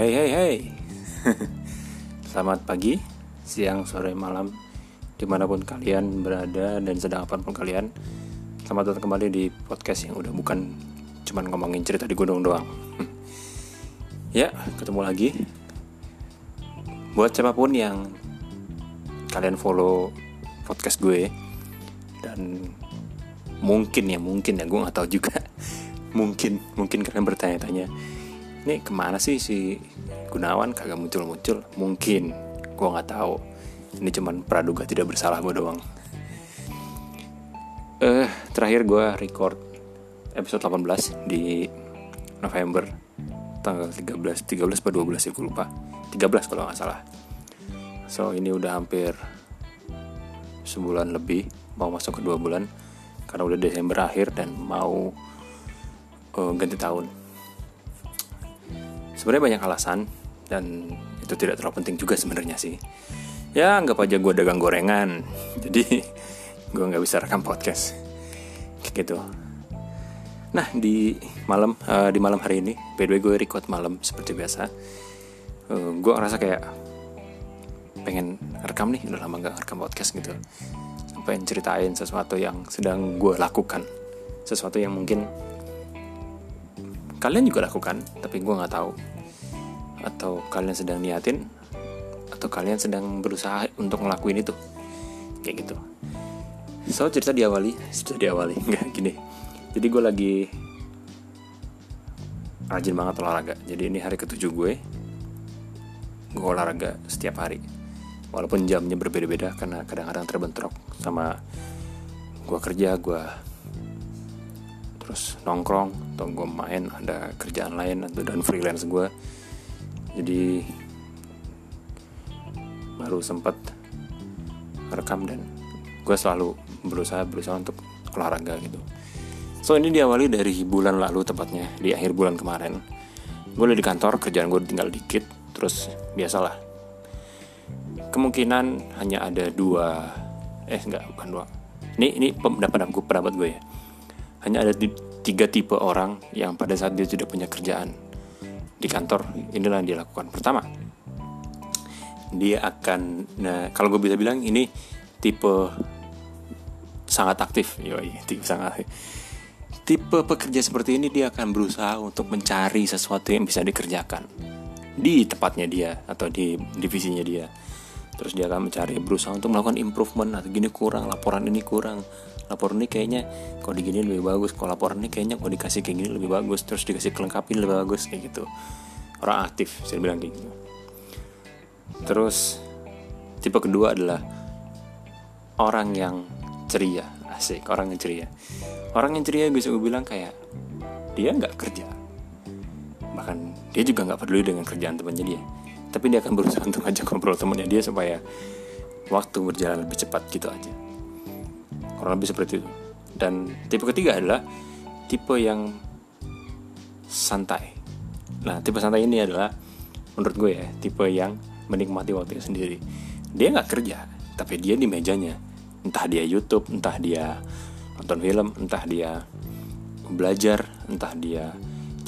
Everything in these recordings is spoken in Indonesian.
Hey hey hey. Selamat pagi, siang, sore, malam Di mana pun kalian berada dan sedang apa pun kalian. Selamat datang kembali di podcast yang udah bukan Cuman ngomongin cerita di gunung doang. Ya, ketemu lagi. Buat siapa pun yang Kalian follow podcast gue Dan Mungkin ya, mungkin ya, gue gak tahu juga. Mungkin, mungkin kalian bertanya-tanya ini ke mana sih si Gunawan? Kagak muncul-muncul. Mungkin. Gue nggak tahu. Ini cuman praduga tidak bersalah gue doang. Eh uh, terakhir gue record episode 18 di November tanggal 13 13 atau 12 sih gue lupa. 13 kalau nggak salah. So ini udah hampir sebulan lebih. Mau masuk ke dua bulan. Karena udah Desember akhir dan mau uh, ganti tahun sebenarnya banyak alasan dan itu tidak terlalu penting juga sebenarnya sih. Ya anggap aja gue dagang gorengan. Jadi gue nggak bisa rekam podcast. Kayak gitu. Nah di malam uh, di malam hari ini by the way gue record malam seperti biasa. Uh, gue ngerasa kayak pengen rekam nih udah lama gak rekam podcast gitu. Pengen ceritain sesuatu yang sedang gue lakukan. Sesuatu yang mungkin kalian juga lakukan tapi gue nggak tahu. Atau kalian sedang niatin atau kalian sedang berusaha untuk ngelakuin itu. Kayak gitu. So cerita diawali. Sudah diawali. Nggak gini. Jadi gue lagi rajin banget olahraga. Jadi ini hari ketujuh gue. Gue olahraga setiap hari. Walaupun jamnya berbeda-beda karena kadang-kadang terbentrok sama gue kerja gue terus nongkrong atau gue main ada kerjaan lain atau dan freelance gue jadi baru sempat rekam dan gue selalu berusaha berusaha untuk olahraga gitu. So ini diawali dari bulan lalu tepatnya di akhir bulan kemarin. Gue udah di kantor kerjaan gue tinggal dikit terus biasalah. Kemungkinan hanya ada dua eh enggak bukan dua. Ini ini pendapat gue pendapat gue ya hanya ada tiga tipe orang yang pada saat dia sudah punya kerjaan di kantor inilah yang dia lakukan. Pertama dia akan nah kalau gue bisa bilang ini tipe sangat aktif. Yoi tipe sangat tipe pekerja seperti ini dia akan berusaha untuk mencari sesuatu yang bisa dikerjakan di tempatnya dia atau di divisinya dia. Terus dia akan mencari berusaha untuk melakukan improvement. Atau gini kurang laporan ini kurang laporan ini kayaknya kalau digini lebih bagus. Kalau laporan ini kayaknya kalau dikasih kayak gini lebih bagus. Terus dikasih kelengkapin lebih bagus kayak gitu. Orang aktif saya bilang kayak gitu. Terus tipe kedua adalah orang yang ceria. Asik orang yang ceria. Orang yang ceria bisa gue bilang kayak dia nggak kerja. Bahkan dia juga nggak peduli dengan kerjaan temannya dia. Tapi dia akan berusaha untuk ngajak ngobrol temannya dia supaya waktu berjalan lebih cepat gitu aja kurang lebih seperti itu. Dan tipe ketiga adalah tipe yang santai. Nah tipe santai ini adalah menurut gue ya tipe yang menikmati waktunya sendiri. Dia nggak kerja tapi dia di mejanya. Entah dia YouTube entah dia nonton film entah dia belajar entah dia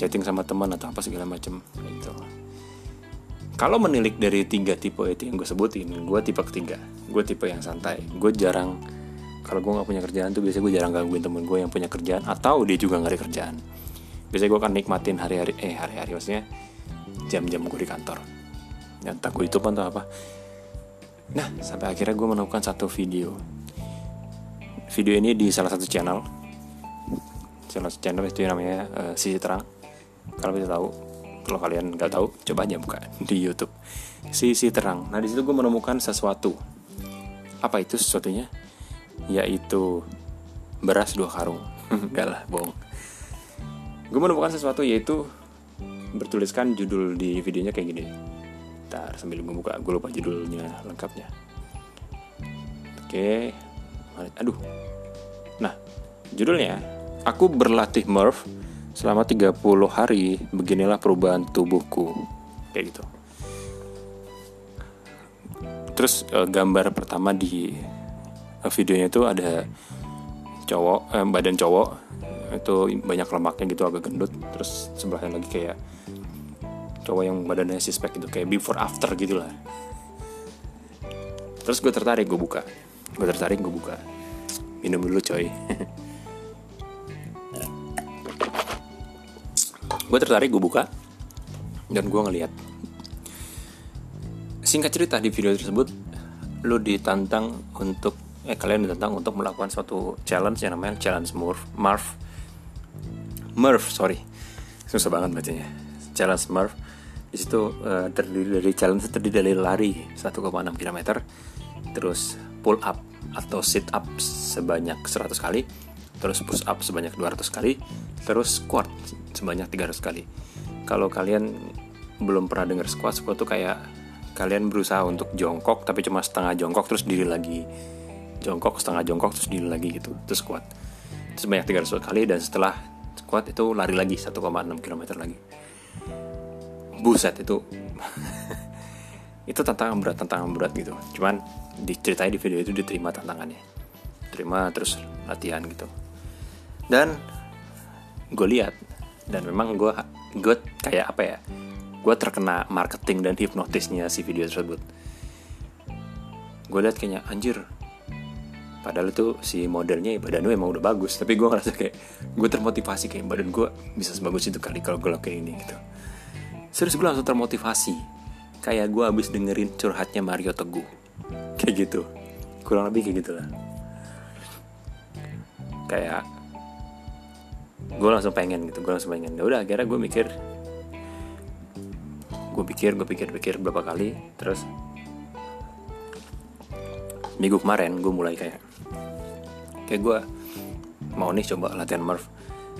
chatting sama teman atau apa segala macam itu kalau menilik dari tiga tipe itu yang gue sebutin gue tipe ketiga. Gue tipe yang santai. Gue jarang kalau gue nggak punya kerjaan tuh biasanya gue jarang gangguin temen gue yang punya kerjaan atau dia juga nggak ada kerjaan. Biasanya gue akan nikmatin hari-hari eh hari-hari maksudnya jam-jam gue di kantor. Ya, entah gue itu atau apa. Nah sampai akhirnya gue menemukan satu video. Video ini di salah satu channel. Salah satu channel itu namanya uh, sisi terang. Kalau bisa tahu kalau kalian nggak tahu coba aja buka di YouTube. Sisi terang. Nah di situ gue menemukan sesuatu. Apa itu sesuatunya yaitu beras dua karung. Enggak lah bohong. Gue menemukan sesuatu yaitu bertuliskan judul di videonya kayak gini. Ntar sambil gue buka gue lupa judulnya lengkapnya. Oke aduh. Nah judulnya aku berlatih Murph selama 30 hari beginilah perubahan tubuhku. Kayak gitu. Terus eh, gambar pertama di videonya itu ada cowok eh, badan cowok itu banyak lemaknya gitu agak gendut. Terus sebelahnya lagi kayak cowok yang badannya suspek gitu kayak before after gitu lah terus gue tertarik gue buka. Gue tertarik gue buka. Minum dulu coy. Gue tertarik gue buka. Dan gue ngeliat. Singkat cerita di video tersebut lu ditantang untuk eh kalian ditantang untuk melakukan suatu challenge yang namanya challenge Murph Marv Murph sorry. Susah banget bacanya. Challenge Murph. Di situ uh, terdiri dari challenge terdiri dari lari 1,6 km terus pull up atau sit up sebanyak 100 kali terus push up sebanyak 200 kali terus squat sebanyak 300 kali. Kalau kalian belum pernah dengar squat squat tuh kayak kalian berusaha untuk jongkok tapi cuma setengah jongkok terus diri lagi jongkok setengah jongkok terus diri lagi gitu. Terus squat. Itu sebanyak 300 kali dan setelah squat itu lari lagi 1,6 km lagi. Buset itu itu tantangan berat tantangan berat gitu. Cuman diceritain di video itu diterima tantangannya. Terima terus latihan gitu. Dan gue lihat dan memang gue gue kayak apa ya gue terkena marketing dan hipnotisnya si video tersebut. Gue lihat kayaknya anjir padahal itu si modelnya badan emang udah bagus. Tapi gue ngerasa kayak gue termotivasi kayak badan gue bisa sebagus itu kali kalau gue lakuin ini gitu. Serius gue langsung termotivasi. Kayak gue abis dengerin curhatnya Mario Teguh. Kayak gitu. Kurang lebih kayak gitulah. Kayak gue langsung pengen gitu gue langsung pengen. Ya udah akhirnya gue mikir gue pikir gue pikir pikir berapa kali terus minggu kemarin gue mulai kayak kayak gue mau nih coba latihan Murph.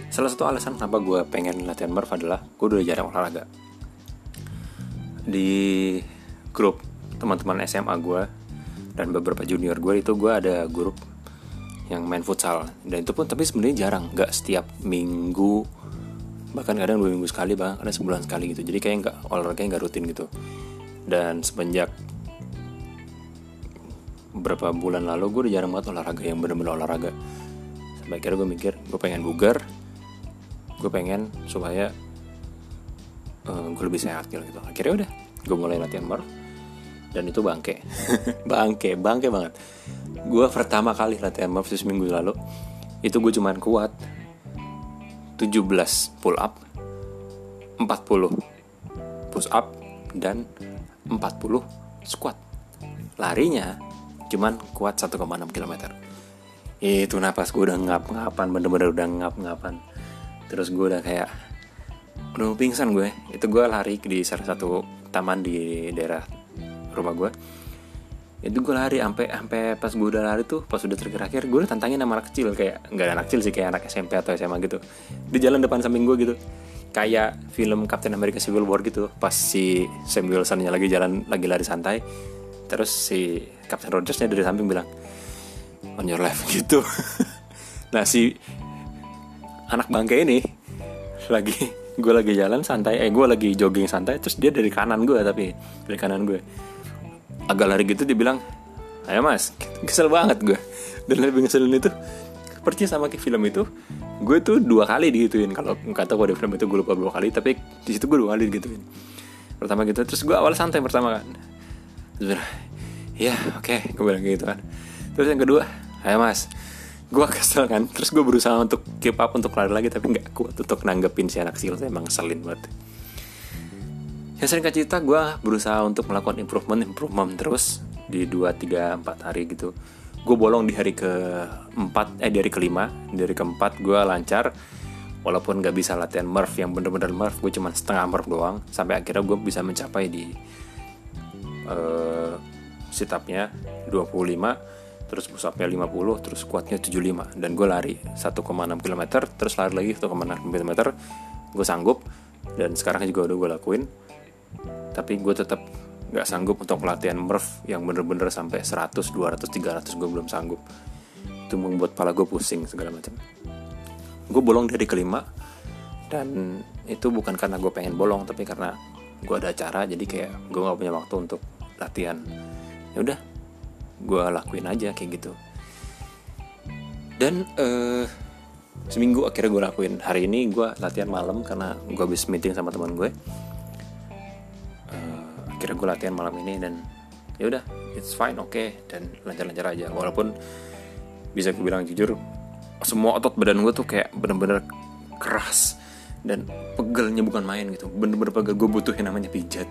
Salah satu alasan kenapa gue pengen latihan Murph adalah gue udah jarang olahraga. Di grup teman-teman SMA gue dan beberapa junior gue itu gue ada grup yang main futsal. Dan itu pun tapi sebenarnya jarang. Nggak setiap minggu bahkan kadang dua minggu sekali bang ada sebulan sekali gitu. Jadi kayak nggak olahraga nggak rutin gitu. Dan semenjak beberapa bulan lalu gue udah jarang banget olahraga yang bener-bener olahraga. Sampai akhirnya gue mikir gue pengen bugar gue pengen supaya uh, gue lebih sehat gitu. Akhirnya udah gue mulai latihan bar dan itu bangke. Bangke bangke banget. Gue pertama kali latihan bar seminggu lalu itu gue cuman kuat 17 pull up 40 push up dan 40 squat. Larinya cuman kuat 1,6 km itu napas gue udah ngap-ngapan bener-bener udah ngap-ngapan. Terus gue udah kayak udah pingsan gue itu gue lari di salah satu taman di daerah rumah gue itu gue lari sampai sampai pas gue udah lari tuh pas udah terakhir gue udah tantangin sama anak kecil. Kayak nggak anak kecil sih kayak anak SMP atau SMA gitu. Di jalan depan samping gue gitu. Kayak film Captain America Civil War gitu. Pas si Sam Wilson lagi jalan lagi lari santai terus si Captain Rogersnya dari samping bilang on your left gitu. Nah si anak bangke ini lagi gue lagi jalan santai eh gue lagi jogging santai terus dia dari kanan gue tapi dari kanan gue agak lari gitu dia bilang ayo mas kesel banget gue dan lebih ngeselin itu percaya sama ke film itu gue tuh dua kali digituin. Kalau kata gue di film itu gue lupa dua kali tapi di situ gue dua kali digituin. Pertama gitu terus gue awal santai pertama kan. Terus ya oke okay, gue bilang gitu kan. Terus yang kedua ayo mas gue kesel kan. Terus gue berusaha untuk keep up untuk lari lagi tapi nggak kuat untuk nanggepin si anak kecil emang ngeselin banget. Yang sering cerita gue berusaha untuk melakukan improvement improvement terus di 2, 3, 4 hari gitu. Gue bolong di hari ke 4 eh di hari kelima di hari keempat gue lancar. Walaupun gak bisa latihan Murph yang bener-bener Murph gue cuma setengah Murph doang. Sampai akhirnya gue bisa mencapai di uh, sit upnya 25 terus push upnya 50 terus squatnya 75 dan gue lari 1,6 km terus lari lagi 1,6 km gue sanggup dan sekarang juga udah gue lakuin. Tapi gue tetap nggak sanggup untuk pelatihan Murph yang bener-bener sampai 100, 200, 300 gue belum sanggup. Itu membuat pala gue pusing segala macam. Gue bolong dari kelima dan itu bukan karena gue pengen bolong tapi karena gue ada acara jadi kayak gue nggak punya waktu untuk latihan ya udah gue lakuin aja kayak gitu. Dan uh, seminggu akhirnya gue lakuin. Hari ini gue latihan malam karena gue habis meeting sama teman gue. Kira gue latihan malam ini dan ya udah it's fine oke okay, dan lancar-lancar aja. Walaupun bisa gue bilang jujur semua otot badan gue tuh kayak bener-bener keras dan pegelnya bukan main gitu. Bener-bener pegel. Gue butuh yang namanya pijat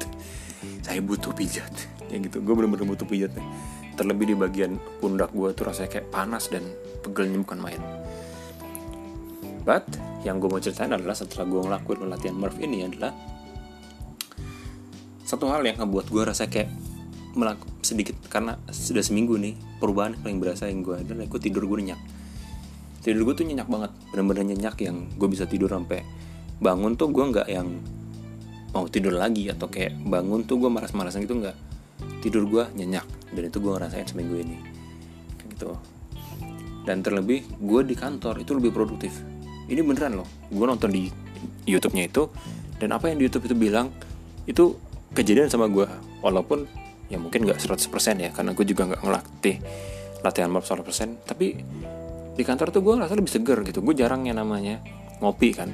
saya butuh pijat. Ya gitu gue bener-bener butuh pijat nih. Terlebih di bagian pundak gue tuh rasanya kayak panas dan pegelnya bukan main. But yang gue mau ceritain adalah setelah gue ngelakuin latihan Murph ini adalah satu hal yang ngebuat gue rasa kayak melaku, sedikit karena sudah seminggu nih perubahan paling berasa yang gue adalah gue tidur gue nyenyak. Tidur gue tuh nyenyak banget bener-bener nyenyak yang gue bisa tidur sampai bangun tuh gue nggak yang mau tidur lagi atau kayak bangun tuh gue malas-malasan gitu nggak. Tidur gue nyenyak dan itu gue ngerasain seminggu ini. Kayak gitu. Dan terlebih gue di kantor itu lebih produktif. Ini beneran loh gue nonton di YouTube-nya itu dan apa yang di YouTube itu bilang itu kejadian sama gue walaupun ya mungkin nggak 100% ya karena gue juga nggak ngelatih latihan map 100% tapi di kantor tuh gue ngerasa lebih seger gitu. Gue jarang yang namanya ngopi kan.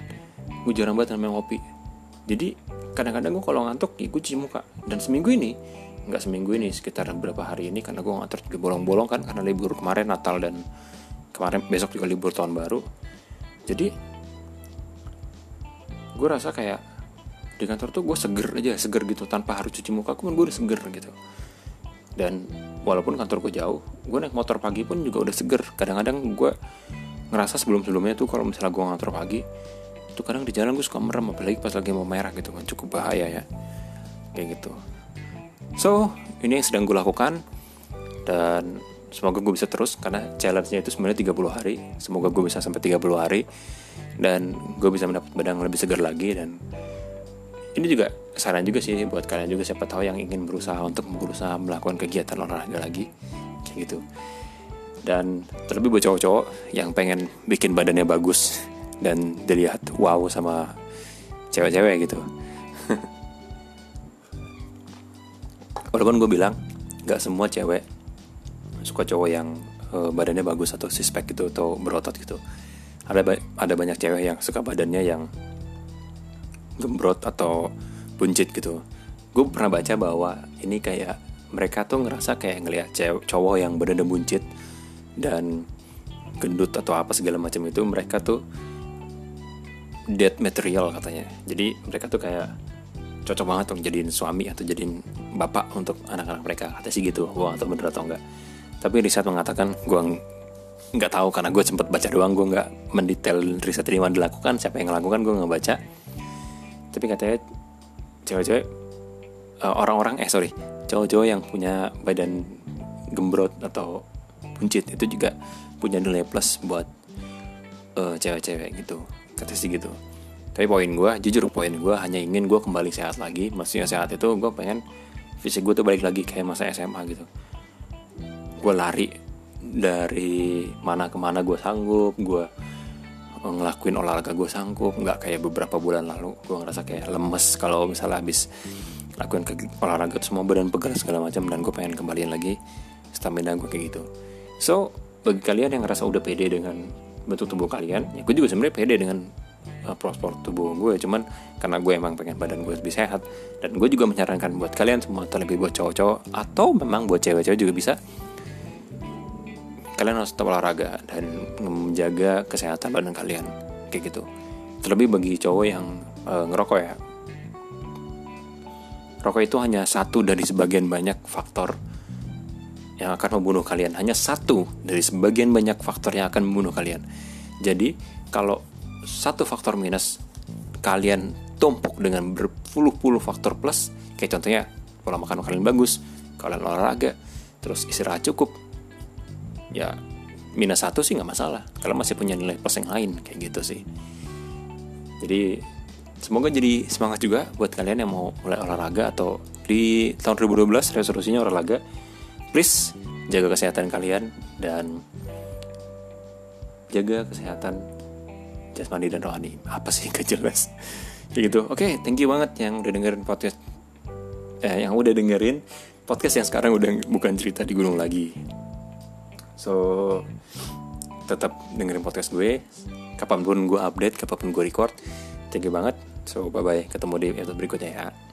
Gue jarang banget namanya ngopi jadi kadang-kadang gue kalau ngantuk ya gue cuci muka. Dan seminggu ini nggak seminggu ini sekitar beberapa hari ini karena gue ngantor juga bolong-bolong kan karena libur kemarin Natal dan kemarin besok juga libur tahun baru. Jadi gue rasa kayak di kantor tuh gue seger aja seger gitu tanpa harus cuci muka pun gue udah seger gitu. Dan walaupun kantor gue jauh gue naik motor pagi pun juga udah seger. Kadang-kadang gue ngerasa sebelum-sebelumnya tuh kalau misalnya gue ngantor pagi itu kadang di jalan gue suka merem apalagi pas lagi mau merah gitu kan cukup bahaya ya. Kayak gitu. So ini yang sedang gue lakukan dan semoga gue bisa terus karena challenge-nya itu sebenarnya 30 hari. Semoga gue bisa sampai 30 hari dan gue bisa mendapat badan lebih segar lagi dan ini juga saran juga sih buat kalian juga siapa tahu yang ingin berusaha untuk berusaha melakukan kegiatan olahraga lagi. Kayak gitu. Dan terlebih buat cowok-cowok yang pengen bikin badannya bagus dan dilihat wow sama cewek-cewek gitu. Walaupun gue bilang gak semua cewek suka cowok yang uh, badannya bagus atau sispek gitu atau berotot gitu. Ada ba ada banyak cewek yang suka badannya yang gembrot atau buncit gitu. Gue pernah baca bahwa ini kayak mereka tuh ngerasa kayak ngelihat cowok yang badannya buncit dan gendut atau apa segala macam itu mereka tuh dead material katanya. Jadi mereka tuh kayak cocok banget untuk jadiin suami atau jadiin bapak untuk anak-anak mereka. Kata sih gitu gue atau bener atau enggak tapi riset mengatakan gue nggak tahu karena gue sempat baca doang gue nggak mendetail riset ini dilakukan siapa yang ngelakukan gue nggak baca. Tapi katanya cewek-cewek uh, orang-orang eh sorry cowok-cowok yang punya badan gembrot atau buncit itu juga punya nilai plus buat uh, cewek-cewek gitu kata sih gitu. Tapi poin gue jujur poin gue hanya ingin gue kembali sehat lagi. Maksudnya sehat itu gue pengen fisik gue tuh balik lagi kayak masa SMA gitu. Gue lari dari mana ke mana gue sanggup gue ngelakuin olahraga gue sanggup. Nggak kayak beberapa bulan lalu gue ngerasa kayak lemes kalau misalnya habis lakuin ke olahraga semua badan pegal segala macam dan gue pengen kembaliin lagi stamina gue kayak gitu. So bagi kalian yang ngerasa udah pede dengan bentuk tubuh kalian ya gue juga sebenarnya pede dengan uh, prospor tubuh gue cuman karena gue emang pengen badan gue lebih sehat dan gue juga menyarankan buat kalian semua terlebih buat cowok-cowok atau memang buat cewek-cewek juga bisa kalian harus tetap olahraga dan menjaga kesehatan badan kalian kayak gitu. Terlebih bagi cowok yang uh, ngerokok ya. Rokok itu hanya satu dari sebagian banyak faktor yang akan membunuh kalian. Hanya satu dari sebagian banyak faktor yang akan membunuh kalian. Jadi kalau satu faktor minus kalian tumpuk dengan berpuluh-puluh faktor plus kayak contohnya pola makan kalian bagus kalian olahraga terus istirahat cukup ya minus satu sih nggak masalah. Kalau masih punya nilai plus yang lain kayak gitu sih. Jadi semoga jadi semangat juga buat kalian yang mau mulai olahraga atau di tahun 2012 resolusinya olahraga please jaga kesehatan kalian dan jaga kesehatan jasmani dan rohani. Apa sih gak jelas? Kayak gitu. Oke okay, thank you banget yang udah dengerin podcast eh, yang udah dengerin podcast yang sekarang udah bukan cerita di gunung lagi. So tetap dengerin podcast gue. Kapan pun gue update kapan pun gue record thank you banget. So bye bye ketemu di episode berikutnya ya